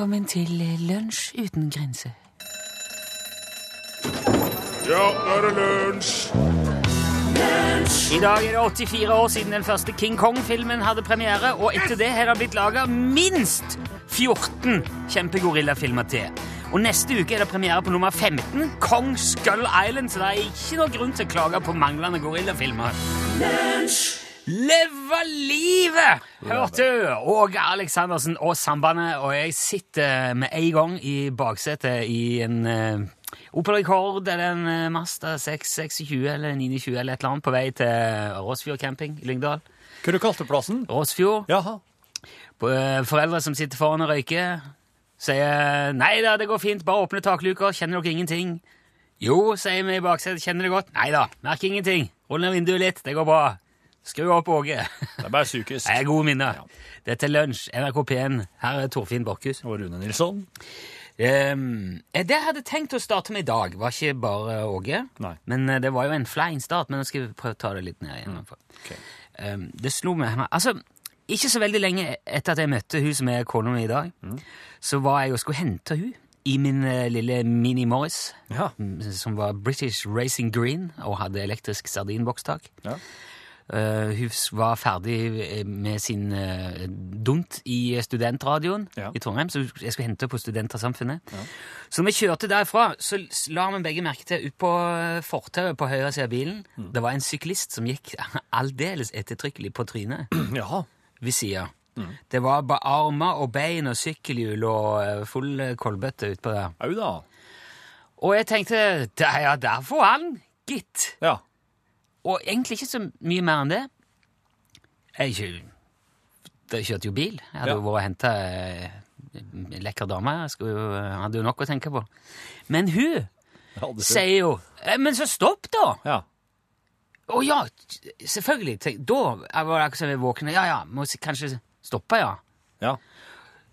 velkommen til Lunsj uten grenser. Ja, nå er det lunsj! I dag er det 84 år siden den første King Kong-filmen hadde premiere, og etter det har det blitt laga minst 14 kjempegorillafilmer til. Og neste uke er det premiere på nummer 15, Kong Skull Island, så det er ikke noe grunn til å klage på manglende gorillafilmer. Leve livet! Hørte du? Åge Aleksandersen og Sambandet, og jeg sitter med en gang i baksetet i en uh, Opel Rekord eller en uh, Mazda 626 eller 920 eller et eller annet på vei til Råsfjord camping i Lyngdal. Hva du kalte plassen? Råsfjord. Jaha. På, uh, Foreldre som sitter foran og røyker, sier 'Nei da, det går fint, bare åpne takluker, kjenner dere ingenting?' 'Jo', sier vi i baksetet, 'kjenner det godt?' 'Nei da, merker ingenting. Rull ned vinduet litt, det går bra'. Skru opp, Åge. Det er bare psykisk. Det er gode minner. Dette er Lunsj, NRK P1. Her er Torfinn Borchhus. Og Rune Nilsson. Um, det jeg hadde tenkt å starte med i dag, var ikke bare Åge. Nei. Men eh, det var jo en flein start, men nå skal vi prøve å ta det litt ned igjen. Okay. Um, det slo meg Altså, ikke så veldig lenge etter at jeg møtte hun som er kona mi i dag, så var jeg og skulle hente hun i min eh, lille Mini Morris, Ja. mm, som var British Racing Green og hadde elektrisk sardinbokstak. Ja. Uh, hun var ferdig eh, med sin uh, dunt i studentradioen Ja. i Trondheim, så jeg skulle hente på Studentersamfunnet. Så når vi kjørte derfra, så la vi begge merke til ut på eh, fortauet på høyre side av bilen. Det var en syklist som gikk aldeles ettertrykkelig på trynet ja. ved sida. Det var bare armer og bein og sykkelhjul og eh, full eh, kolbøtte utpå der. Au da. Og jeg tenkte der, ja, der får han, gitt. Ja. Og egentlig ikke så mye mer enn det. Jeg, jeg kjørte jo bil. Jeg hadde Ja. jo vært og henta en lekker dame. Jeg jo, hadde jo nok å tenke på. Men hun Ja, sier jo «Eh, Men så stopp, da! Ja. Å ja, selvfølgelig. Tenk, da var det akkurat som jeg våkna. Ja ja, må kanskje stoppe, ja. Ja.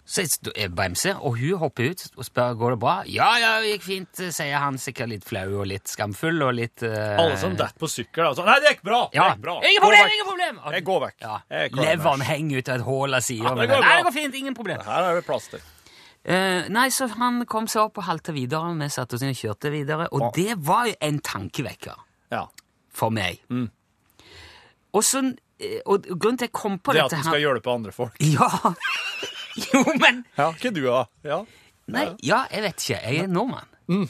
Så jeg bremser, og hun hopper ut og spør går det bra. Ja, ja, det gikk fint, sier han, sikkert litt flau og litt skamfull og litt uh... Alle som detter på sykkel, altså. Nei, det gikk bra! Det gikk bra. Ingen problem! ingen problem! Jeg går vekk. Ja. Leveren henger ut av et hull av sida. Ja, det Nei, det går fint, ingen problem. Her er det plass til. Uh, nei, så han kom seg opp og halta videre. Vi satte oss inn og kjørte videre. Og Ja. det var jo en tankevekker Ja. for meg. Mm. Og så eh, Og grunnen til at jeg kom på Det at du skal hjelpe andre folk. Ja! Jo, men Ja, ikke du, da. Ja. Nei, ja, jeg vet ikke. Jeg er nordmann. Mm.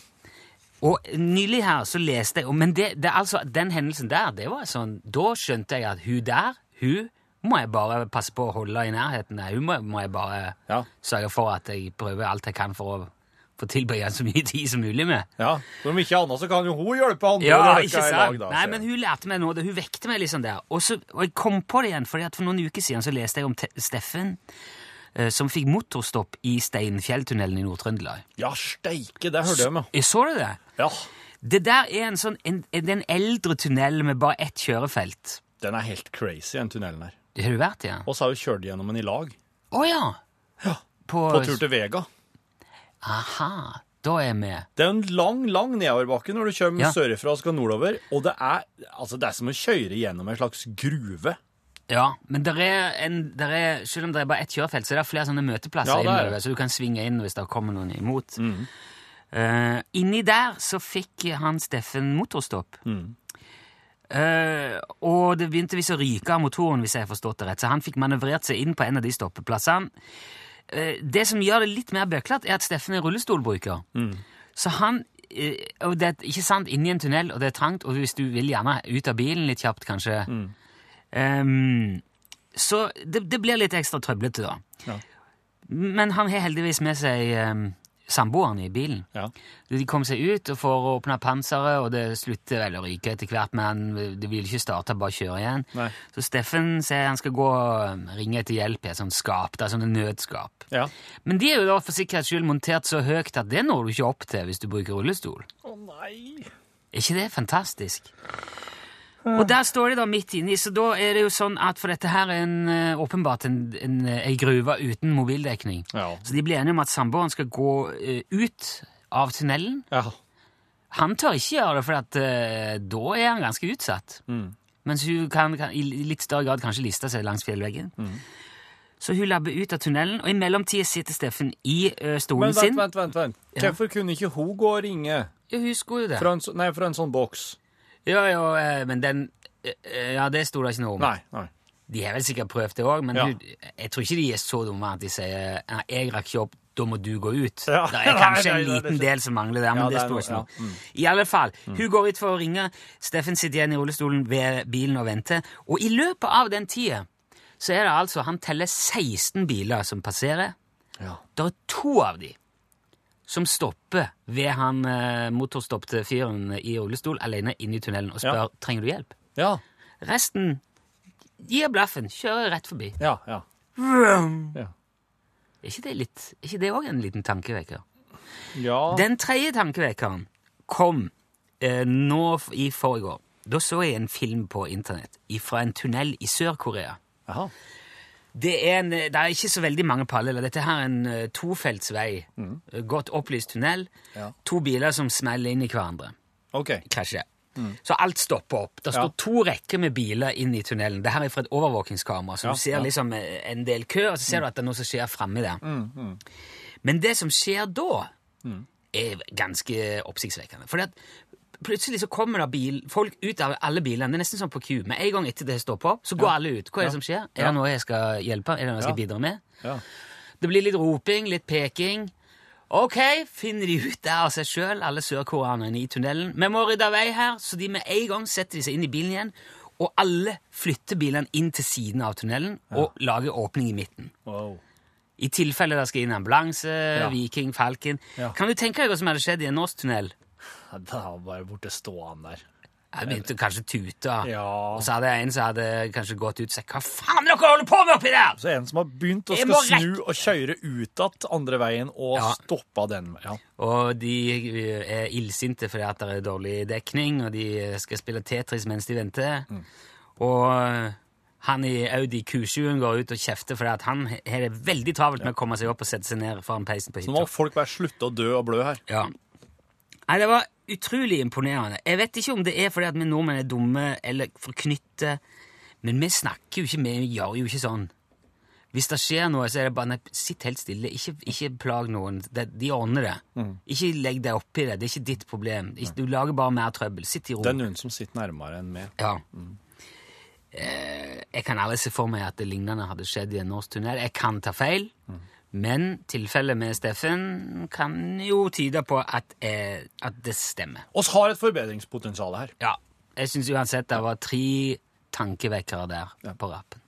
Og nylig her så leste jeg Men det, det, altså, den hendelsen der, det var sånn Da skjønte jeg at hun der, hun må jeg bare passe på å holde i nærheten. Hun må, må jeg bare Ja. sørge for at jeg prøver alt jeg kan for å få tilbringe så mye tid som mulig med. ja. For om ikke annet så kan jo hun hjelpe andre. Ja, ikke sant? lag, da, Nei, men hun lærte meg noe. det- Hun vekte meg liksom der. Og, så, og jeg kom på det igjen, fordi at for noen uker siden så leste jeg om Te Steffen som fikk motorstopp i Steinfjelltunnelen i Nord-Trøndelag. Ja, steike, det hørte jeg om, ja. Så du det? ja. Det der er en sånn en, en, eldre tunnel med bare ett kjørefelt. Den er helt crazy, den tunnelen her. Har du vært i ja. Og så har vi kjørt gjennom den i lag. Å ja! Ja. På, På tur til Vega. Aha, da er jeg med. Det er en lang, lang nedoverbakke når du kommer Ja. sørifra og skal nordover, og det er, altså, det er som å kjøre gjennom en slags gruve. Ja, men der er en, der er, selv om det er bare ett kjørefelt, så er det flere sånne møteplasser Ja, det er det. innover, så du kan svinge inn hvis det kommer noen imot. Eh, inni der så fikk han Steffen motorstopp. Eh, og det begynte visst å ryke av motoren, hvis jeg har forstått det rett, så han fikk manøvrert seg inn på en av de stoppeplassene. Eh, det som gjør det litt mer bøklete, er at Steffen er rullestolbruker. Så han eh, Og det er ikke sant, inni en tunnel, og det er trangt, og hvis du vil gjerne ut av bilen litt kjapt, kanskje Ehm, Så det, det blir litt ekstra trøblete, da. Ja. Men han har heldigvis med seg um, samboeren i bilen. Ja. De kom seg ut og får åpna panseret, og det slutter vel å ryke etter hvert, men det vil ikke starte, bare kjøre igjen. Nei. Så Steffen sier han skal gå og ringe etter hjelp i et sånt skap. Det er sånne nødskap. Ja. Men de er jo da for sikkerhets skyld montert så høyt at det når du ikke opp til hvis du bruker rullestol. Å nei. Er ikke det fantastisk? Og der står de da midt inni, så da er det jo sånn at for dette her er en, eh, åpenbart en, en, ei gruve uten mobildekning. Ja. Så de blir enige om at samboeren skal gå uh, ut av tunnelen. Ja. Han tør ikke gjøre det, for at, uh, da er han ganske utsatt. Mm. Mens hun kan, kan i litt større grad kanskje liste seg langs fjellveggen. Så hun labber ut av tunnelen, og i mellomtida sitter Steffen i ø, stolen Men sin. vent, vent, vent. vent. Ja. Hvorfor kunne ikke hun gå og ringe Ja, hun skulle jo det. fra en, nei, fra en sånn boks? Ja, ja, eh, men den eh, Ja, det sto det ikke noe om. Nei, nei. De har vel sikkert prøvd det òg, men Ja. jeg tror ikke de er så dumme at de sier «Nei, 'jeg rakk ikke opp, da må du gå ut'. Ja. Det er kanskje nei, en nei, liten del som mangler der, men Ja, det det står ikke noe. Mm. I alle fall, hun går ut for å ringe, Steffen sitter igjen i rullestolen ved bilen og venter, og i løpet av den tida så er det altså Han teller 16 biler som passerer. Ja. Det er to av de som stopper ved han eh, motorstoppte fyren i rullestol alene inne i tunnelen og spør Ja. trenger du hjelp. Ja, Resten gir blaffen, kjører rett forbi. ja. ja. ja. Er ikke det litt, er ikke det òg en liten tankevekker? ja. Den tredje tankevekkeren kom eh, nå i forrige år. Da så jeg en film på internett fra en tunnel i Sør-Korea. Det er, en, det er ikke så veldig mange paralleller. Dette her er en eh, tofeltsvei. Mm. Godt opplyst tunnel. Ja. To biler som smeller inn i hverandre. OK. Krasjer. Så alt stopper opp. Det står Ja. to rekker med biler inn i tunnelen. Det her er fra et overvåkingskamera, så Ja, du ser liksom eh, en del kø, og så ser du at det er noe som skjer framme der. Men det som skjer da, er ganske oppsiktsvekkende. For plutselig så kommer det bil, folk ut av alle bilene. Det er nesten sånn på Q. Med en gang etter det står på, så går alle ut. Hva er det som skjer? Er det noe jeg skal hjelpe? Er det noe jeg skal Ja. bidra med? Ja. Det blir litt roping, litt peking. Ok, finner de ut der av seg sjøl, alle sørkoreanerne i tunnelen. Vi må rydde vei her, så de med en gang setter de seg inn i bilen igjen. Og alle flytter bilene inn til siden av tunnelen og lager åpning i midten. Wow. I tilfelle det skal inn ambulanse, Viking, Falken. Ja. Kan du tenke deg hva som hadde skjedd i en norsk tunnel? Da var bare borte stående der. Jeg begynte kanskje å tute, Ja. og så hadde jeg en som hadde kanskje gått ut og sagt Hva faen dere holder på med oppi der?! Så en som har begynt å skal snu og kjøre ut igjen andre veien og Ja. stoppa den. Ja. Og de er illsinte fordi at det er dårlig dekning, og de skal spille Tetris mens de venter. Og han i Audi Q7 går ut og kjefter fordi at han har det veldig travelt med å komme seg opp og sette seg ned foran peisen på Så nå må folk bare slutte å dø og blø her. Ja. Nei, det var utrolig imponerende. Jeg vet ikke om det er fordi at vi nordmenn er dumme eller forknytte, men vi snakker jo ikke, vi gjør jo ikke sånn. Hvis det skjer noe, så er det bare nei, sitt helt stille. Ikke, ikke plag noen. Det, de ordner det. Ikke legg deg oppi det. Det er ikke ditt problem. Du lager bare mer trøbbel. Sitt i ro. Det er noen som sitter nærmere enn meg. Ja. Eh, jeg kan aldri se for meg at det lignende hadde skjedd i en norsk tunnel. Jeg kan ta feil, men tilfellet med Steffen kan jo tyde på at, eh, at det stemmer. Oss har et forbedringspotensial her. Ja, jeg syns uansett det var tre tankevekkere der på rappen.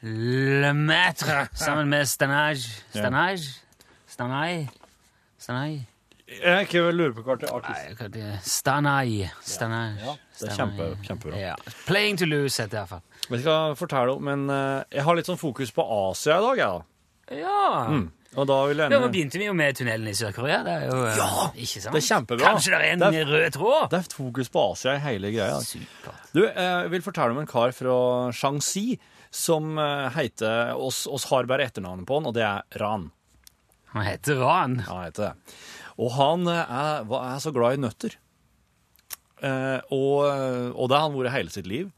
Le Maître sammen med Stanage Stanage? Stanai? Stanai? Jeg ikke lurer på hva det er artist. Nei, er Stanai. Ja, det er kjempe- kjempebra. Ja. Playing to lose heter det iallfall. Jeg skal fortelle om, men eh, jeg har litt sånn fokus på Asia i dag, jeg, da. Ja. Og da vil jeg Nå begynte vi jo med tunnelen i Sør-Korea. Det er jo eh, Ja, ikke sant? det er kjempebra. Kanskje det er en Det er- rød tråd? Det er fokus på Asia i hele greia. Supert. Du, eh, jeg vil fortelle om en kar fra Shaanxi som heter oss, oss har bare etternavnet på han, og det er Ran. Han heter Ran. Ja, han heter det. Og han eh, er, er så glad i nøtter. Eh, og, og det har han vært hele sitt liv.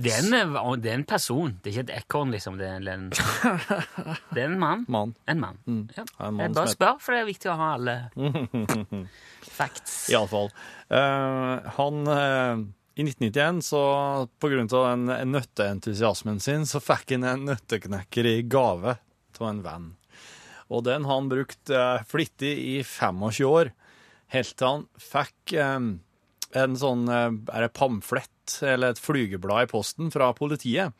Det er, en, eh, det er en person. Det er ikke et ekorn, liksom. Det er en, det er en mann. Mann. En mann. Ja. Mm. en mann bare spør, for det er viktig å ha alle facts. Iallfall. Uh, han eh, I 1991, så på grunn av den nøtteentusiasmen sin, så fikk han en nøtteknekker i gave av en venn. Og den har han brukt eh, flittig i 25 år, helt til han fikk eh, en sånn eh, er det pamflett eller et flygeblad i posten fra politiet,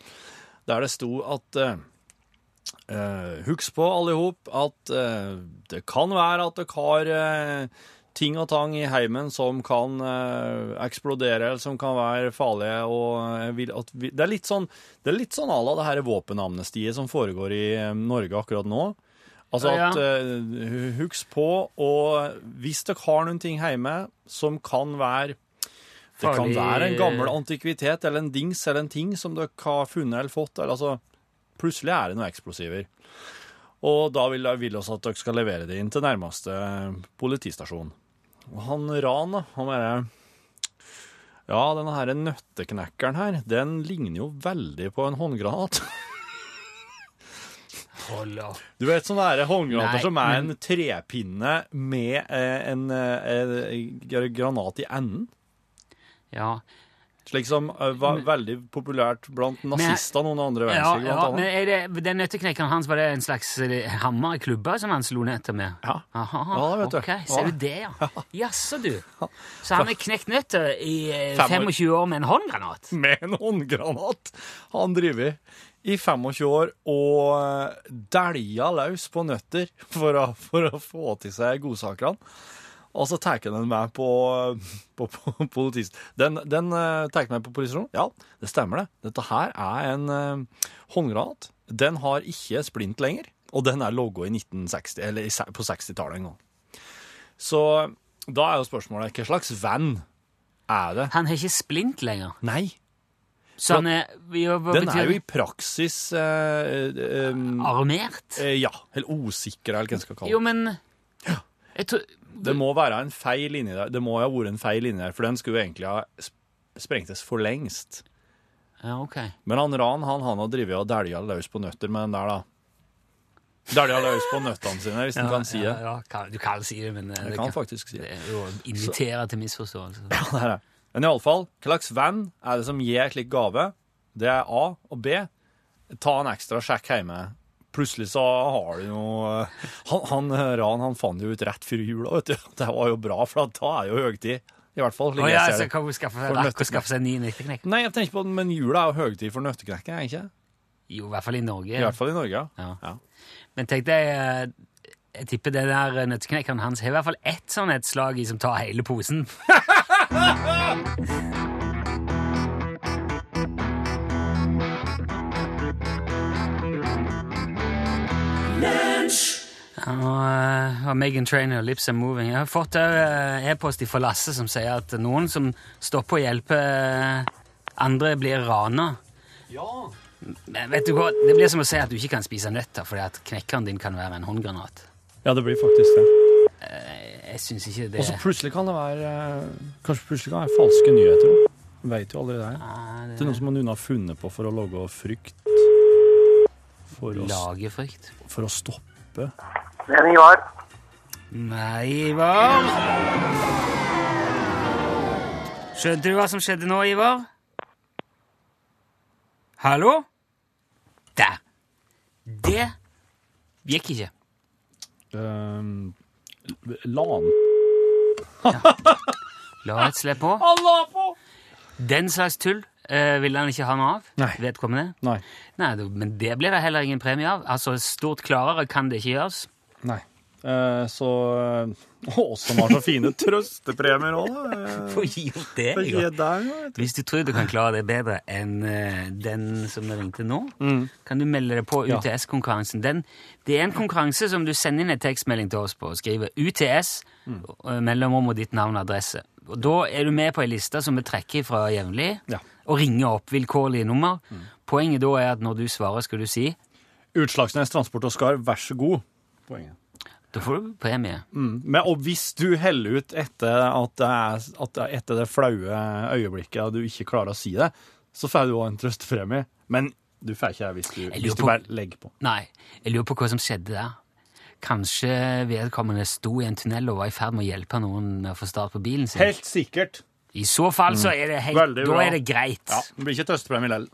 der det sto at Eh, husk på, alle hop, at uh, det kan være at dere har uh, ting og tang i heimen som kan eksplodere, eller som kan være farlige. Og vil vi, det er litt sånn det er sånn la det her våpenamnestiet som foregår i Norge akkurat nå. Altså at eh, Husk på, og hvis dere har noen ting hjemme som kan være det kan være en gammel antikvitet eller en dings eller en ting som dere har funnet eller fått. Eller, altså, plutselig er det noen eksplosiver. Og da vil, vi at dere skal levere det inn til nærmeste politistasjon. Og han Ran, han bare Ja, denne her nøtteknekkeren her, den ligner jo veldig på en håndgranat. Du vet sånne der håndgranater Nei, som er men- en trepinne med eh, en eh, eh, granat i enden? Ja. Slik som eh, var veldig populært blant nazister noen andre verdenskrig, ja, ja, men det, den nøtteknekkeren hans, var det en slags eh, hammer i klubba som han slo nøtter med? Ja. Aha, Ja, det vet du. ok, Ja. Ser du det, ja? Jaså, du. Så han har knekt nøtter i eh, 25 år med en håndgranat? Med en håndgranat han driver i 25 år og eh, dælja løs på nøtter for å, for å få til seg godsakene. Og så tar den meg på, på, på politist. Den, den uh, tar meg på politistasjonen. Ja, det stemmer det. Dette her er en uh, håndgranat. Den har ikke splint lenger, og den er logga i 1960, eller på 60-tallet en gang. Så da er jo spørsmålet hva slags venn er det? Han har ikke splint lenger. Nei, Så han er jo, den betyr er jo i praksis eh, eh, Armert? eh, Ja, eller osikra, eller hva en skal kalle det. Jo, men men jeg tror, Det må være en feil inni der. Det må ha vært en feil inni der, for den skulle jo egentlig ha sprengtes for lengst. Ja, ok. Men han Ran han, han har drevet og dælja løs på nøtter med den der, da. Dælja løs på nøttene sine, hvis en kan si det. Ja, ja, du kan si det, men eh, Jeg det kan faktisk si det å invitere til misforståelse. Ja, det er det. Men iallfall, hva slags venn er det som gir slik gave? Det er A og B. Ta en ekstra sjekk hjemme. Plutselig så har du noe Han, han Ran han fant jo ut rett før jula, vet du. Det var jo bra, for da er jo høytid. I hvert fall. Å ja, så kan vi skaffe, å skaffe seg ny nøtteknekk? Nei, jeg tenker på men jula er jo høytid for nøtteknekken, er det ikke? Jo, i hvert fall i Norge. I hvert fall i Norge. Ja. Ja. Men tenk deg, eh, jeg tipper det der nøtteknekkeren hans har i hvert fall ett sånn et slag i som tar hele posen. og, og Megan Trainer, Lips Are Moving. Jeg har fått eh, e-post fra Lasse som sier at noen som stopper å hjelpe eh, andre, blir rana. Men vet du hva? Det blir som å si at du ikke kan spise nøtter fordi at knekkeren din kan være en håndgranat. ja, det blir faktisk det. Jeg syns ikke det Og så plutselig kan det være eh, Kanskje plutselig kan det være falske nyheter. også. Vet jo aldri det. Ja, Det er noe som noen har funnet på for å lage frykt. For å, Lage frykt. for å stoppe Men Ivar, Nei, Ivar. Skjønte du hva som skjedde nå, Ivar? Hallo? Der. Det gikk ikke. um, LAN. La et slipp på. Han la på! Den slags tull Uh, ville han ikke ha noe av. Nei. Vedkommende. Nei. Nei, men det blir det heller ingen premie av. Altså, Stort klarere kan det ikke gjøres. Nei. Eh, så eh, Å, som har så fine trøstepremier òg, da. Eh, Få gi opp det. Får gi. Hvis du tror du kan klare det bedre enn eh, den som ringte nå, kan du melde deg på Ja. UTS-konkurransen. Den- Det er en konkurranse som du sender inn en tekstmelding til oss på og skriver UTS, eh, mellomrom og ditt navn og adresse. Og Da er du med på ei liste som vi trekker fra jevnlig, Ja. og ringer opp vilkårlige nummer. Poenget da er at når du svarer, skal du si Utslagsnes Transport og Skar, vær så god. Poenget. Da får du premie. Mm. Men, og hvis du heller ut etter, at det er, at er etter det flaue øyeblikket og du ikke klarer å si det, så får du òg en trøstepremie. Men du får ikke det hvis du, hvis du på- bare legger på. Nei, jeg lurer på hva som skjedde der. Kanskje vedkommende sto i en tunnel og var i ferd med å hjelpe noen med å få start på bilen sin. Helt sikkert. I så fall så er det helt, da er det greit. Ja, Det blir ikke trøstepremie likevel.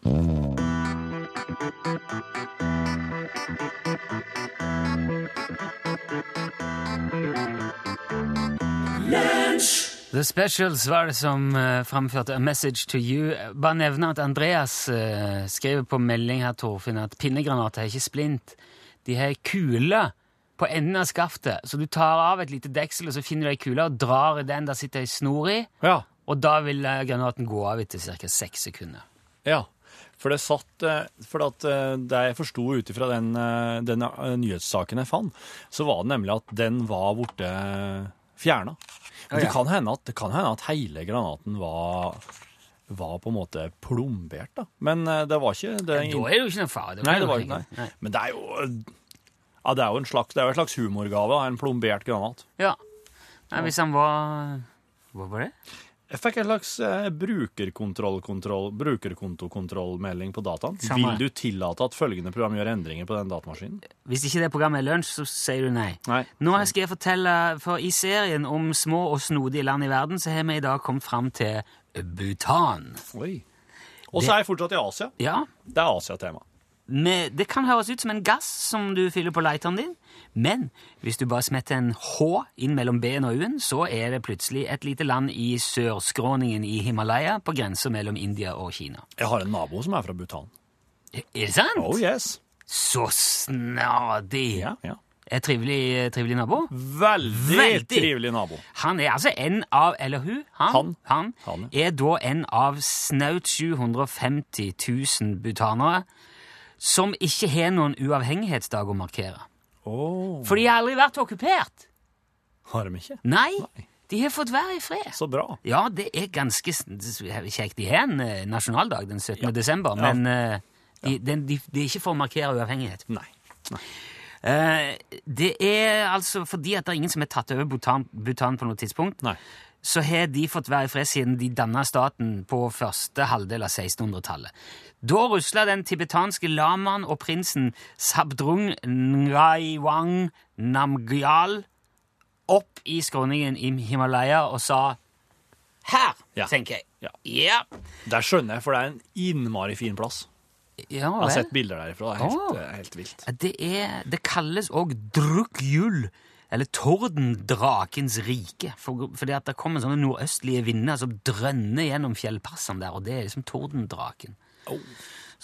The Specials var det som uh, framførte A Message to You. Bare nevne at Andreas uh, skriver på melding her, Torfinn, at pinnegranater er ikke splint. De har kule på enden av skaftet, så du tar av et lite deksel, og så finner du ei kule og drar i den der sitter ei snor i, Ja. og da vil uh, granaten gå av etter ca. seks sekunder. ja. For det satt For at det jeg forsto ut ifra den, den nyhetssaken jeg fant, så var det nemlig at den var borte fjerna. Men det, kan hende at, det kan hende at hele granaten var var på en måte plombert, da. Men eh, det var ikke det, Da er det jo ikke noe fare. Nei, det var ikke- nei. Men det er jo Ja, det er jo en slags, det jo en slags humorgave, en plombert granat. Ja. Nei, hvis han var Hva var det? Jeg fikk en slags eh, brukerkontroll-kontroll, brukerkontokontrollmelding på dataen. Samme. Vil du tillate at følgende program gjør endringer på den datamaskinen? Hvis ikke det programmet er lunsj, så sier du nei. Nei. Nå skal jeg fortelle, for I serien om små og snodige land i verden så har vi i dag kommet fram til Bhutan. Oi. Og så er jeg fortsatt i Asia. Ja, Det er Asia-tema. Med, Det kan høres ut som en gass som du fyller på lighteren din, men hvis du bare smetter en H inn mellom B-en og U-en, så er det plutselig et lite land i sørskråningen i Himalaya på grensa mellom India og Kina. Jeg har en nabo som er fra Bhutan. Er det sant? Oh yes. Så snadig! Ja, ja. Er trivelig, trivelig nabo? Veldig, Veldig. trivelig nabo. Han er altså en av, eller hun, han, Han. Han, er da en av snaut 750 000 butanere som ikke har noen uavhengighetsdag å markere. Oh. For de har aldri vært okkupert. Har de ikke? Nei, Nei. de har fått være i fred. Så bra. Ja, det er ganske kjekt. De har en eh, nasjonaldag den 17. desember, Ja. men eh, de, den, de, de er ikke for å markere uavhengighet. Nei. Eh, det er altså fordi at det er ingen som har tatt over Bhutan, Bhutan på noe tidspunkt. Nei. så har de fått være i fred siden de danna staten på første halvdel av 1600-tallet. Da rusla den tibetanske lamaen og prinsen Sabdrung Ngaiwang Namgyal opp i skråningen i Himalaya og sa Her, Ja. tenker jeg. Ja. Ja. Der skjønner jeg, for det er en innmari fin plass. ja Jeg har sett bilder derifra. Det er helt, oh. helt vilt. Det, er, det kalles òg Drukjul eller tordendrakens rike. For, fordi at det kommer sånne nordøstlige vinder som drønner gjennom fjellpassene der, og det er liksom tordendraken. Oh.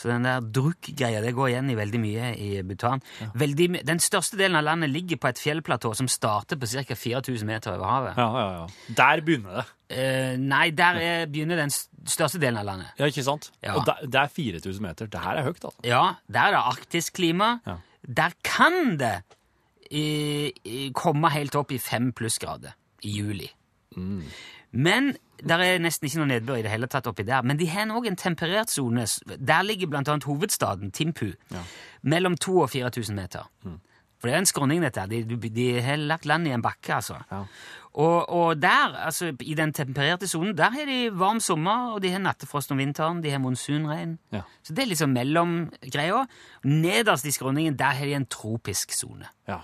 Så den der drukk-greia det går igjen i veldig mye i Bhutan. Veldig, den største delen av landet ligger på et fjellplatå som starter på ca. 4000 meter over havet. Ja, ja, ja. Der begynner det. Eh, nei, der er, begynner den største delen av landet. Ja, ikke sant? Ja. Og der, det er 4000 meter. Det her er høyt, altså. Ja, der er det arktisk klima. Ja. Der kan det i, i, komme helt opp i fem plussgrader i juli. Mm. Men der er nesten ikke noe nedbør i det hele tatt oppi der. Men de har òg en temperert sone. Der ligger annet hovedstaden, Timpu, mellom 2000 og 4000 meter. Mm. For det er en skråning, dette. her. De, de, de har lagt land i en bakke, altså. Ja. Og, og der, altså i den tempererte sonen, der har de varm sommer, og de har nattefrost om vinteren, de har monsunregn. Ja. Så det er liksom mellomgreia. Nederst i skråningen, der har de en tropisk sone. ja.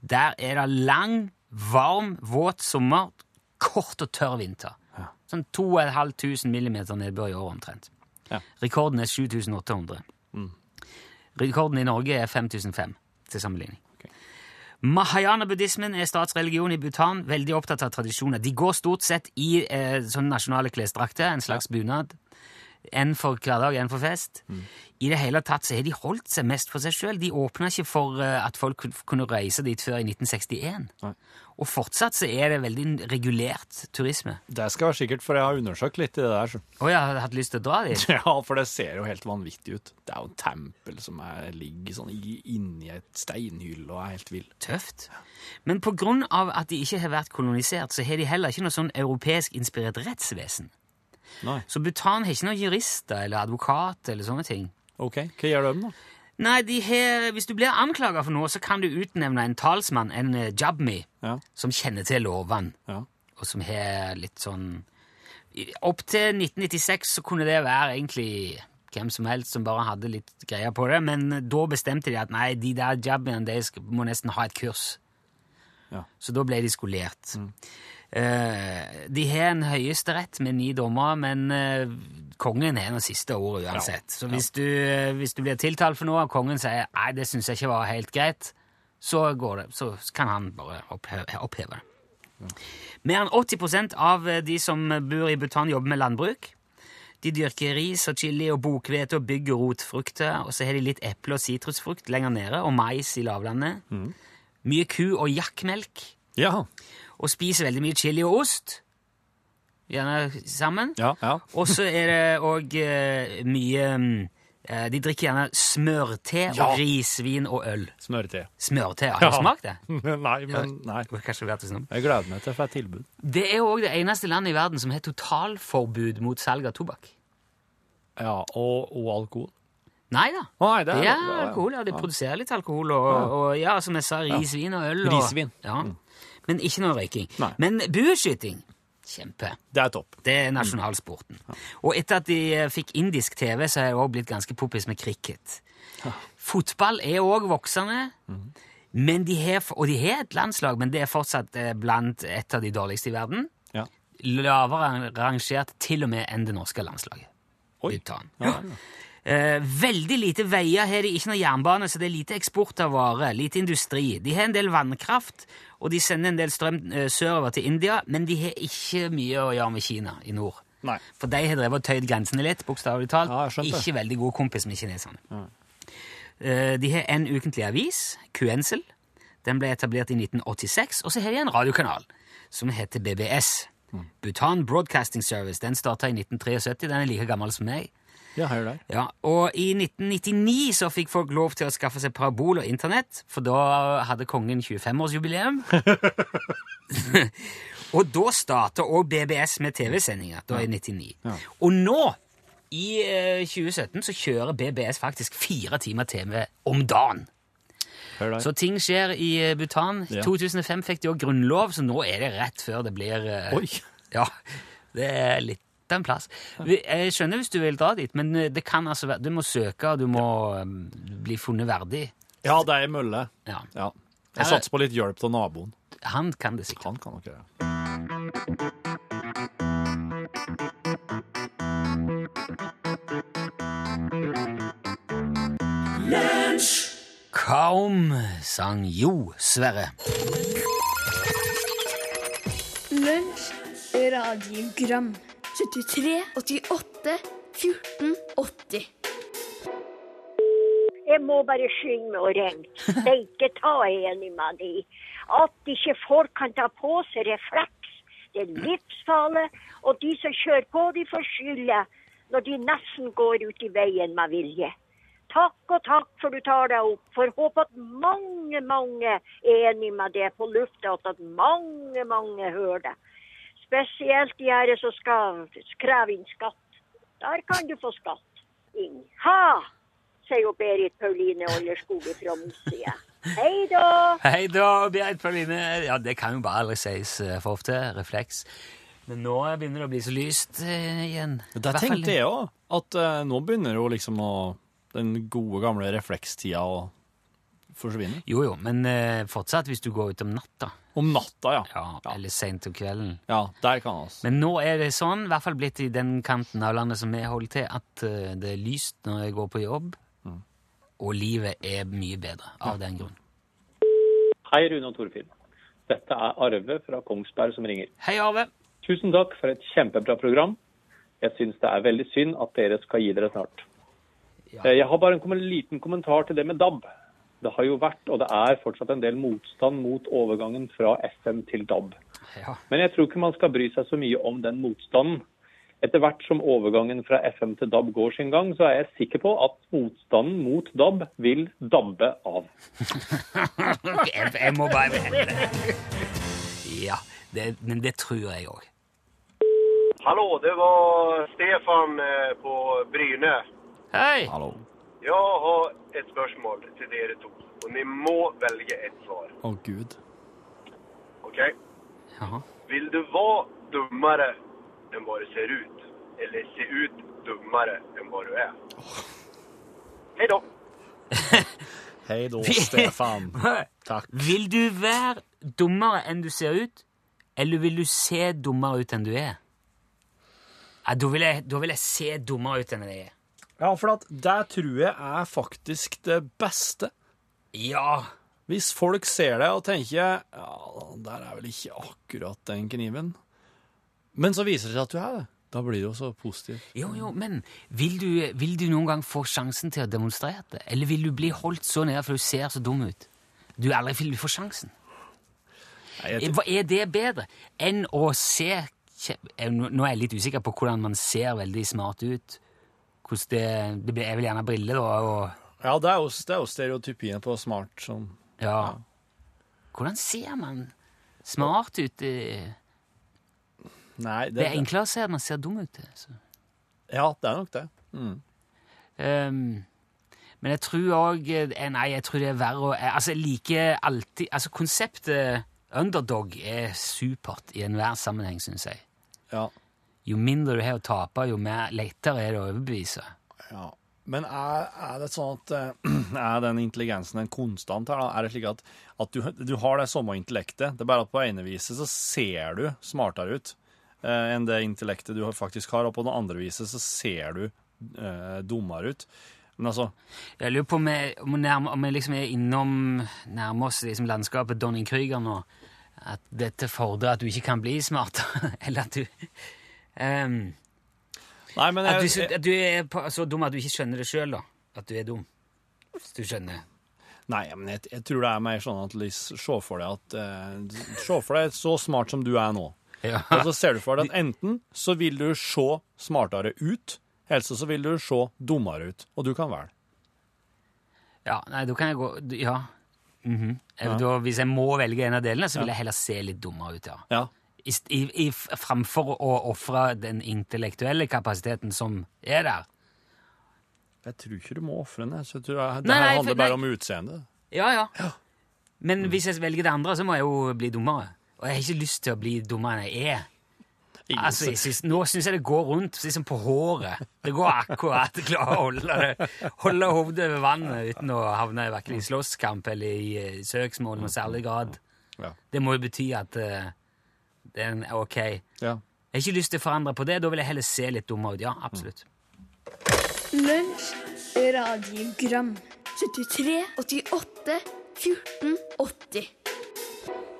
Der er det lang, varm, våt sommer, kort og tørr vinter. Ja. Sånn 2500 millimeter nedbør i året omtrent. Ja. Rekorden er 7800. Rekorden i Norge er 5005, til sammenligning. Mahayana-buddhismen er statsreligion i Bhutan, veldig opptatt av tradisjoner. De går stort sett i eh, sånne nasjonale klesdrakter, en slags bunad. En for hverdag, en for fest. I det hele tatt så har de holdt seg mest for seg sjøl. De åpna ikke for eh, at folk kunne reise dit før i 1961. Nei. Og fortsatt så er det veldig regulert turisme. Det skal være sikkert, for jeg har undersøkt litt i det der. Å oh, hadde hatt lyst til å dra dit. Ja, for det ser jo helt vanvittig ut. Det er jo en tempel som er, ligger sånn i- inni et steinhylle og er helt vill. Tøft. Men på grunn av at de ikke har vært kolonisert, så har de heller ikke noe sånn europeisk inspirert rettsvesen. Nei. Så Bhutan har ikke noen jurister eller advokat eller sånne ting. Ok, hva gjør de da? Nei, de har, Hvis du blir anklaga for noe, så kan du utnevne en talsmann, en eh, jabmi, Ja, som kjenner til lovene, ja. og som har litt sånn Opp til 1996 så kunne det være egentlig hvem som helst som bare hadde litt greier på det, men da bestemte de at nei, de der jabmiene de må nesten ha et kurs. Ja. Så da ble de skolert. Eh, de har en høyesterett med ni dommere, men eh, kongen har noe siste ordet uansett. Så hvis du, eh, hvis du blir tiltalt for noe, og kongen sier nei, det syns jeg ikke var helt greit, så, går det, så kan han bare oppheve, oppheve det. Mer enn 80% av eh, de som bor i Bhutan, jobber med landbruk. De dyrker ris og chili og bokhvete og bygg- og rotfrukter, og så har de litt eple- og sitrusfrukt lenger nede, og mais i lavlandet. Mye ku- og jakkmelk Ja, og spiser veldig mye chili og ost. Gjerne sammen. ja, ja. Og så er det òg mye mm, eh, De drikker gjerne smørte Ja. risvin og øl. Smørte. Smørte, har du Ja. smakt det? nei, men nei. Det Kanskje verdt å om. Jeg gleder meg til å få et tilbud. Det er òg det eneste landet i verden som har totalforbud mot salg av tobakk. Ja, og, og alkohol. Nei da. Å, nei, det er Ja, alkohol, ja, de produserer litt alkohol, og, og ja, som jeg sa, risvin og øl. Og, Risvin. Ja. Men ikke noe røyking. Nei. Men bueskyting kjempe. Det er topp. Det er nasjonalsporten. Og etter at de eh, fikk indisk TV, så er det også blitt ganske poppis med cricket. Fotball er òg voksende. Men de har, og de har et landslag, men det er fortsatt eh, blant et av de dårligste i verden. Ja. Lavere rangert til og med enn det norske landslaget. Oi. Ja, Ja. Eh, veldig lite veier har de, ikke noe jernbane, så det er lite eksport av varer, lite industri. De har en del vannkraft, og de sender en del strøm eh, sørover til India, men de har ikke mye å gjøre med Kina i nord. Nei. For de har drevet og tøyd grensene litt, bokstavelig talt. Ja, ikke veldig god kompis med kineserne. Eh, de har en ukentlig avis, Kuensel. Den ble etablert i 1986, og så har de en radiokanal som heter BBS. Mm. Bhutan Broadcasting Service. Den starta i 1973. Den er like gammel som meg. Ja, hør der. Ja, og i 1999 så fikk folk lov til å skaffe seg parabol og internett, for da hadde kongen 25-årsjubileum. og da starta òg BBS med TV-sendinger, da i 99. Og nå, i eh, 2017, så kjører BBS faktisk fire timer TV om dagen. Så ting skjer i eh, Bhutan. I Ja. 2005 fikk de òg grunnlov, så nå er det rett før det blir eh, Oi. ja, det er litt av en plass. Jeg skjønner hvis du vil dra dit, men eh, det kan altså være, du må søke, og du må um, bli funnet verdig. Ja, det er ei mølle. Ja, Ja. Jeg er- satser på litt hjelp av naboen. Han kan det sikkert. Han kan nok gjøre det. Kaum sang jo, Sverre. Lunsj, radiogram 73, 88, 14, 80 Jeg må bare skynde meg å ringe. Steike ta enig med de. At ikke folk kan ta på seg refleks, det er livsfarlig. Og de som kjører på, de får skylda når de nesten går ut i veien med vilje. Takk og takk for du tar deg opp. For håper at mange, mange er enig med det på lufta, og at mange, mange hører det. Spesielt de som skal kreve inn skatt. Der kan du få skatt inn. Ha! sier jo Berit Pauline Ollerskog fra min side. Hei da! Hei da, Berit Pauline. Ja, det kan jo bare aldri sies eh, for ofte. Refleks. Men nå begynner det å bli så lyst eh, igjen. Fall- tenkte jeg òg, at uh, nå begynner jo liksom å den gode, gamle reflekstida å forsvinne. Jo, jo, men uh, fortsatt hvis du går ut om natta. Om natta, ja. Ja, Ja. Eller seint om kvelden. Ja, der kan også. Men nå er det sånn, i hvert fall blitt i den kanten av landet som vi holder til, at eh, det er lyst når jeg går på jobb, og livet er mye bedre av den grunn. Hei, Rune og Torfinn. Dette er Arve fra Kongsberg som ringer. Hei, Arve. Tusen takk for et kjempebra program. Jeg syns det er veldig synd at dere skal gi dere snart. Ja. Eh, Jeg har bare en liten kommentar til det med DAB. Det har jo vært, og det er fortsatt en del motstand mot overgangen fra FM til DAB. Ja. Men jeg tror ikke man skal bry seg så mye om den motstanden. Etter hvert som overgangen fra FM til DAB går sin gang, så er jeg sikker på at motstanden mot DAB vil dabbe av. jeg, må bare vente. Ja, det, men det tror jeg òg. Hallo, det var Stefan eh, på Bryne. Hei! Hallo. Jeg har et spørsmål til dere to, og dere må velge et svar. Å, gud. Ok? Ja. Vil du være dummere enn hva du ser ut, eller se ut dummere enn hva du er? Hei da! Hei da, Stefan. Takk. Vil du være dummere enn du ser ut, eller vil du se dummere ut enn du er? Ja, da, vil jeg, da vil jeg se dummere ut enn jeg er. Ja, for at det tror jeg er faktisk det beste. Ja. Hvis folk ser det og tenker ja, der er vel ikke akkurat den kniven. Men så viser det seg at du er det. Da blir det jo så positivt. Jo, jo, men vil du, vil du noen gang få sjansen til å demonstrere det? Eller vil du bli holdt så nede for du ser så dum ut? Du aldri vil få sjansen. Nei, jeg, Hva Er det bedre enn å se eh, nå er jeg litt usikker på hvordan man ser veldig smart ut. Hvordan det, det blir- er vel gjerne briller, da, og ja, det er, jo, det er jo stereotypien på smart som Ja. Hvordan ser man smart ut? Det, Nei, det er enklere å se at man ser dum ut. Så. Ja, det er nok det. Ehm, men jeg tror òg Nei, jeg tror det er verre å Altså, jeg liker alltid Altså, konseptet underdog er supert i enhver sammenheng, syns jeg. Ja. Jo mindre du har å tape, jo mer lettere er det å overbevise. ja. Men er, er det sånn at eh, er den intelligensen en konstant her? da? Er det slik at, at du, du har det samme intellektet, det er bare at på ene viset så ser du smartere ut eh, enn det intellektet du faktisk har, og på det andre viset så ser du eh, dummere ut. Men altså Jeg lurer på om vi, om vi, nærmer, om vi liksom er innom nærmer oss liksom landskapet Donning-Krüger nå. At dette fordrer at du ikke kan bli smartere. Eller at du ehm, Nei, men at, du, at du er så dum at du ikke skjønner det sjøl, da. At du er dum. Hvis du skjønner. Nei, men jeg, jeg tror det er mer sånn at liksom, se for deg at eh, Se for deg så smart som du er nå. Ja. Og så ser du for deg at enten så vil du se smartere ut, eller så vil du se dummere ut. Og du kan velge. ja. Nei, da kan jeg gå Ja. Mm -hmm. ja. da, hvis jeg må velge en av delene, så vil jeg heller se litt dummere ut, ja. Ja. I, i, framfor å ofre den intellektuelle kapasiteten som er der. Jeg tror ikke du må ofre den. jeg. Så jeg det, Nei, her handler for- bare om utseendet. Ja, ja. Men hvis jeg velger det andre, så må jeg jo bli dummere. Og jeg har ikke lyst til å bli dummere enn jeg er. Altså, jeg synes, Nå syns jeg det går rundt liksom på håret. Det går akkurat å klare å holde, det, holde hodet over vannet uten å havne i hverken i slåsskamp eller i eh, søksmål i noen særlig grad. Ja. Det må jo bety at eh, det er ok. ok. Jeg har ikke lyst til å forandre på det. Da vil jeg heller se litt dummere ut. Ja, absolutt. Lunsj, radiogram 73, 88, 14, 80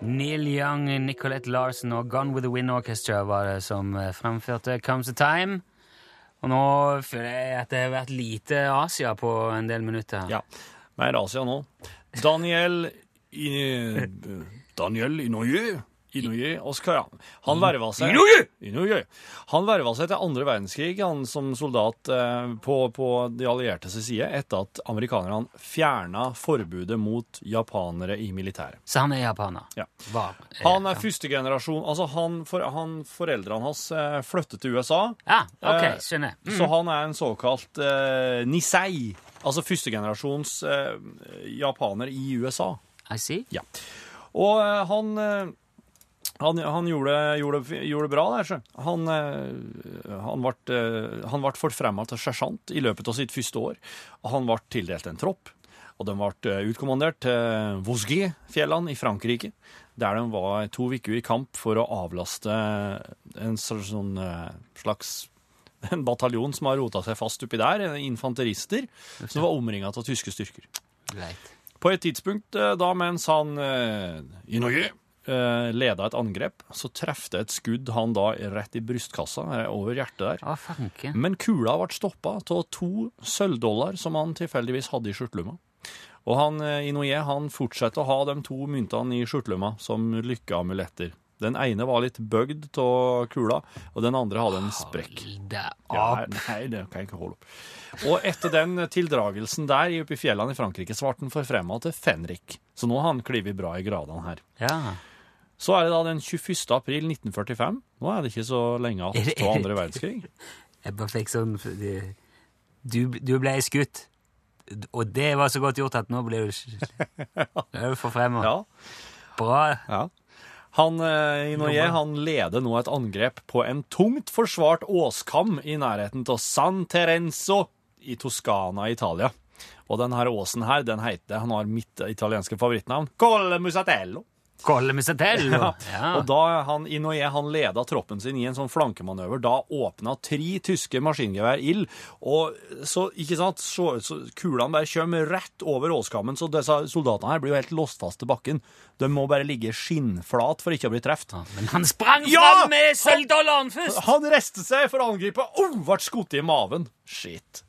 Neil Young, Nicolette Larsen og Gone with the Wind Orchestra var det som eh, fremførte Comes a Time. Og nå føler jeg at det har vært lite Asia på en del minutter. ja. Mer Asia nå. Daniel i, Daniel Inoye Inoye Oskar, ja. Han verva seg Inouye! Inouye. Han verva seg til andre verdenskrig han som soldat eh, på, på de alliertes side etter at amerikanerne fjerna forbudet mot japanere i militæret. Så han er japaner? Ja. Var, eh, Han er ja. første generasjon Altså, han, for, han foreldrene hans eh, flyttet til USA. Ja, ok, Eh, skjønner. Mm. Så han er en såkalt eh, nisei. Altså førstegenerasjons eh, japaner i USA. I see. Ja. Og han han, han gjorde, det bra der, sjø. Han, eh, han ble, eh, han ble forfremma til sersjant i løpet av sitt første år. Og han ble tildelt en tropp. Og de ble eh, utkommandert til Vosgé-fjellene i Frankrike, der de var to uker i kamp for å avlaste en slags, sånn, slags en bataljon som har rota seg fast oppi der, infanterister, som var omringa av tyske styrker. Right. På et tidspunkt da mens han eh, Norge, leda et angrep, så trefte et skudd han da rett i brystkassa, eh, over hjertet der. Å. Men kula ble stoppa av to sølvdollar som han tilfeldigvis hadde i skjortelomma. Og han eh, Inoue han fortsetter å ha de to myntene i skjortelomma som lykkeamuletter. Den ene var litt bøgd av kula, og den andre hadde en sprekk. Hold deg Ja, nei, det kan jeg ikke holde opp. Og etter den tildragelsen der oppe i fjellene i Frankrike, så ble han forfremma til fenrik. Så nå har han klivet bra i gradene her. Ja. Så er det da den 21. april 1945. Nå er det ikke så lenge igjen til andre verdenskrig. Jeg bare fikk sånn du, du ble skutt, og det var så godt gjort at nå ble du forfremma. Ja, Bra. ja. Han, i Norge han leder nå et angrep på en tungt forsvart åskam i nærheten av San Terenzo i Toskana, Italia. Og denne åsen her, den heter, han har mitt italienske favorittnavn, Colle Musatello. Colle til! Ja. Og da han Inouye han leda troppen sin i en sånn flankemanøver, da åpna tre tyske maskingevær ild. Og så, ikke sant, så, så kulene bare kommer rett over åskammen, så disse soldatene her blir jo helt låst fast til bakken. De må bare ligge skinnflat for ikke å bli truffet. Men han sprang Ja! fram med sølvdollaren først! Han reiste seg for å angripe, og ble skutt i maven. Shit.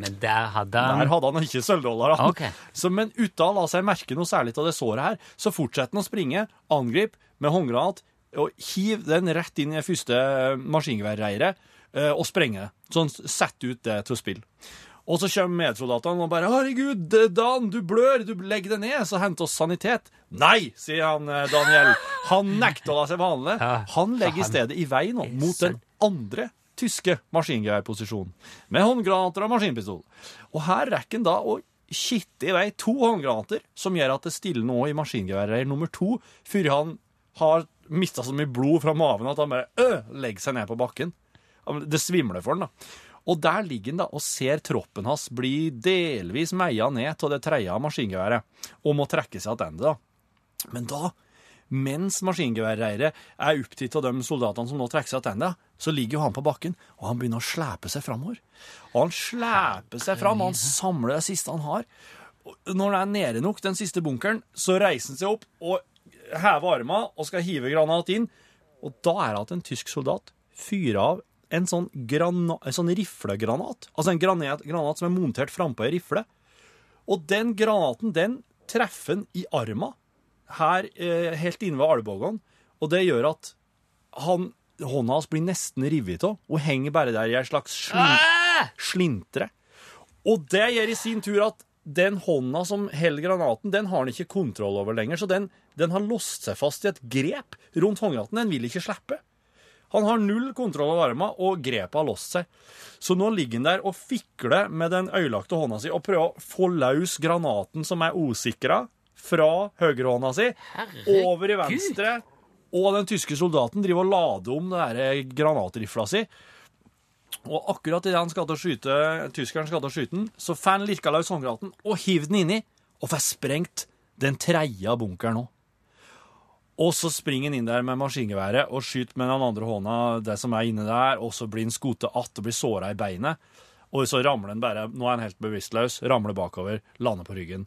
Men der hadde han Der hadde han ikke sølvdollar. Okay. Så, men uten å la seg merke noe særlig av det såret her, så fortsetter han å springe, angripe med håndgranat, og hiv den rett inn i det første maskingeværreiret eh, og sprenge det. Sånn sett ut det til spill. Og så kommer medsoldatene og bare 'Herregud, Dan, du blør, du legg deg ned, så henter oss sanitet'. Nei, sier han eh, Daniel. Han nekter å la seg behandle. Han legger i stedet i vei nå, mot den andre tyske maskingeværposisjon med håndgranater og maskinpistol. Og her rekker han da å kitte i vei to håndgranater, som gjør at det stiller nå i maskingeværreir nummer to, før han har mista så mye blod fra maven at han bare øh, legger seg ned på bakken. Det svimler for han, da. Og der ligger han da og ser troppen hans bli delvis meia ned av det tredje maskingeværet, og må trekke seg tilbake. da. Men da, mens maskingeværreiret er opptatt av de soldatene som nå trekker seg tilbake, så ligger jo han på bakken, og han begynner å slepe seg framover. Og han sleper seg fram, og han samler det siste han har. Og når det er nede nok, den siste bunkeren, så reiser han seg opp og hever armene og skal hive granat inn. Og da er det at en tysk soldat fyrer av en sånn, granat, en sånn riflegranat. Altså en granat, granat som er montert frampå ei rifle. Og den granaten, den treffer han i armen, her eh, helt inne ved albuen. Og det gjør at han, hånda hans blir nesten revet av, og henger bare der i ei slags slin, slintre. Og det gjør i sin tur at den hånda som holder granaten, den har han ikke kontroll over lenger, så den, den har låst seg fast i et grep rundt håndgranaten. Den vil ikke slippe. Han har null kontroll over armen, og grepet har låst seg. Så nå ligger han der og fikler med den øyelagte hånda si og prøver å få løs granaten som er usikra, fra høyrehånda si over i venstre. Og den tyske soldaten driver og lader om den granatrifla si. Og akkurat idet han skal til å skyte, tyskeren skal til å skyte den, så får han lirka løs håndgranaten og hiver den inni, og får sprengt den tredje bunkeren òg. Og så springer han inn der med maskingeværet og skyter med den andre hånda det som er inne der, og så blir han skutt att og blir såra i beinet. Og så ramler han bare Nå er han helt bevisstløs, ramler bakover, lander på ryggen.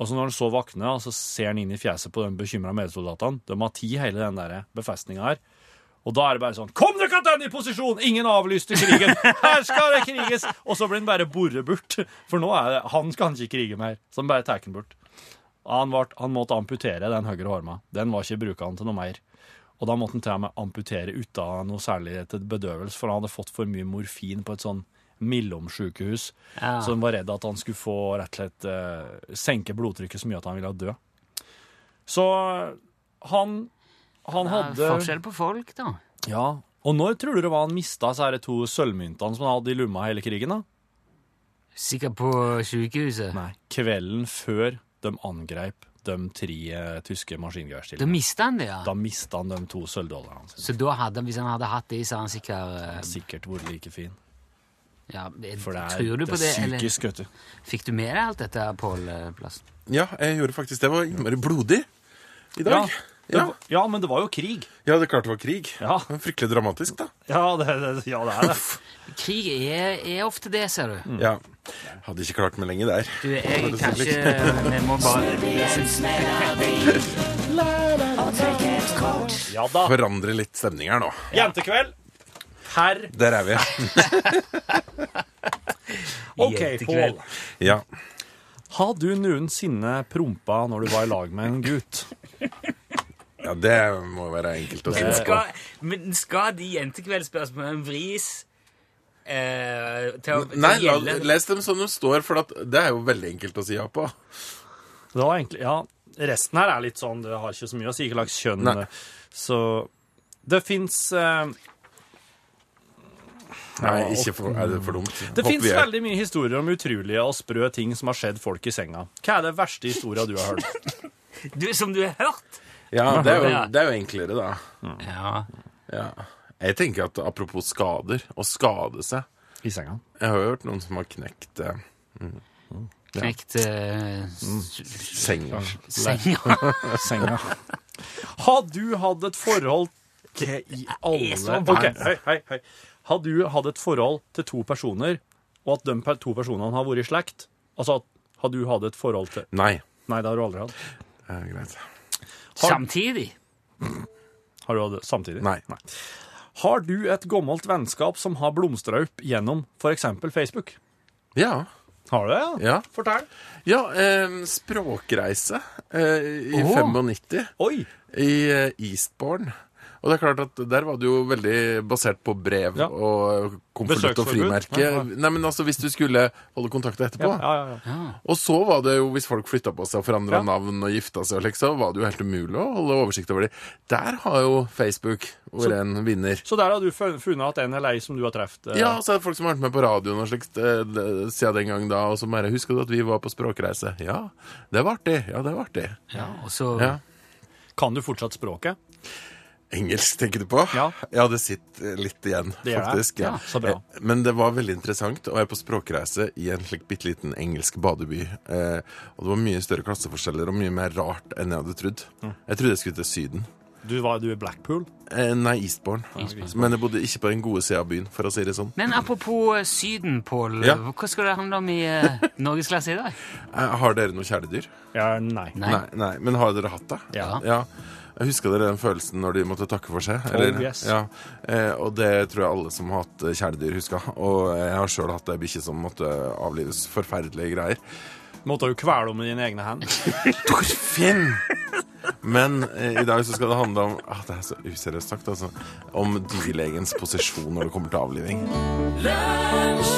Og så når han så våkner, så ser han inn i fjeset på de bekymra medsoldatene. De har tid hele den der befestninga her. Og da er det bare sånn Kom dere tilbake i posisjon! Ingen avlyste krigen! Her skal det kriges! Og så blir han bare boret bort. For nå er det, han skal han ikke krige mer. Så han bare tar den bort. Han, ble, han måtte amputere den høyre armen. Den var ikke brukende til noe mer. Og da måtte han til og med amputere uten noe særlig til bedøvelse, for han hadde fått for mye morfin på et sånn Millom-sjukehus. Ja. Så han var redd at han skulle få rett og slett eh, senke blodtrykket så mye at han ville dø. Så han, han Ja, hadde Forskjell på folk, da. Ja. Og når tror du det var han mista disse to sølvmyntene som han hadde i lomma hele krigen? da? Sikkert på sykehuset. Nei. Kvelden før de angrep de tre eh, tyske Da maskingeværstillingene. mista han det, ja. Da mista han de to sølvdollarene sine. Så da hadde, hvis han hadde hatt det, så hadde han sikkert eh, Sikkert vært like fin. Ja, jeg, For det er, Tror du det på det, er psykisk, vet du. fikk du med deg alt dette, Pål Plassen? Ja, jeg gjorde faktisk det. Det var innmari blodig i dag. Ja. Ja, var- ja, men det var jo krig. ja, det er klart det var krig. Ja. Det var Fryktelig dramatisk, da. Ja, det, det, ja, det er det. Krig er, er ofte det, ser du. Mm. Ja. Hadde ikke klart meg lenge der. Du, jeg kanskje Vi må bare Ja da. Forandre litt stemning her nå. Jentekveld. Herr Der er vi. OK, Jentekveld. Pål. Ja. Har du noensinne prompa når du var i lag med en gutt? ja, det må være enkelt å si. Men skal, men skal de jentekveldsspørsmålene vris eh, til å, til Nei, la, gjelde les dem som de står, for at det er jo veldig enkelt å si ja på. Det var egentlig, ja, Resten her er litt sånn, det har ikke så mye å si hva slags kjønn Nei. Så det fins eh, Nei, ikke for, er det for dumt. Det Hopper fins veldig mye historier om utrolige og sprø ting som har skjedd folk i senga. Hva er det verste historia du har hørt? du, Som du har hørt? Ja, det er, jo, det er jo enklere, da. Ja. Ja. Jeg tenker at apropos skader, å skade seg I senga. Jeg har jo hørt noen som har knekt eh, Knekt eh, senga. senga. senga. Har du hatt et forhold til i alle hei, hei, hei. Har du hatt et forhold til to personer, og at de to personene har vært i slekt? Altså, har du hatt et forhold til Nei. Nei, det har du aldri hatt. Eh, greit. Samtidig. Har du hatt det samtidig? Nei. Har du et gammelt vennskap som har blomstra opp gjennom f.eks. Facebook? Ja. Har du det? Ja. Fortell. Ja, eh, språkreise eh, i oh. 95 Oi! i eh, Eastbourne. Og det er klart at der var det jo veldig basert på brev Ja. og konvolutt og Besøksforbud. frimerke. Ja, ja. Nei, men altså hvis du skulle holde kontakten etterpå. Ja, ja, ja. Og så var det jo, hvis folk flytta på seg og forandra Ja. navn og gifta seg, og slik, så var det jo helt umulig å holde oversikt over dem. Der har jo Facebook vært en vinner. Så der har du fun- funnet at en er lei som du har truffet? eh, Ja, så er det folk som har vært med på radioen og slikt eh, siden den gang da, og så bare Husker du at vi var på språkreise? Ja, det var artig. Ja, det var artig. Ja, og så Ja. Kan du fortsatt språket? Engelsk, tenker du på? Ja. det sitter litt igjen, Det faktisk. Ja, så bra. Eh, Men det var veldig interessant å være på språkreise i en slik bitte liten engelsk badeby. Eh, og det var mye større klasseforskjeller og mye mer rart enn jeg hadde trodd. Mm. Jeg trodde jeg skulle til Syden. Du, var, du i Blackpool? Eh, nei, Eastbourne. Men jeg bodde ikke på den gode sida av byen, for å si det sånn. Men apropos eh, Syden, Pål. Ja. Hva skal det handle om i eh, Norgesklasse i dag? Eh, har dere noe kjæledyr? Ja, nei. Nei. Nei, nei. Men har dere hatt det? Ja. ja. Jeg husker dere den følelsen når de måtte takke for seg? Oh, yes. ja. eh, og det tror jeg alle som har hatt kjæledyr, husker. Og jeg har sjøl hatt ei bikkje som måtte avlives. Forferdelige greier. Måtte jo kvele henne med dine egne hender? Torfinn! Men eh, i dag så skal det handle om ah, Det er så useriøst sagt, altså. Om dyrlegens posisjon når det kommer til avliving. Lunsj,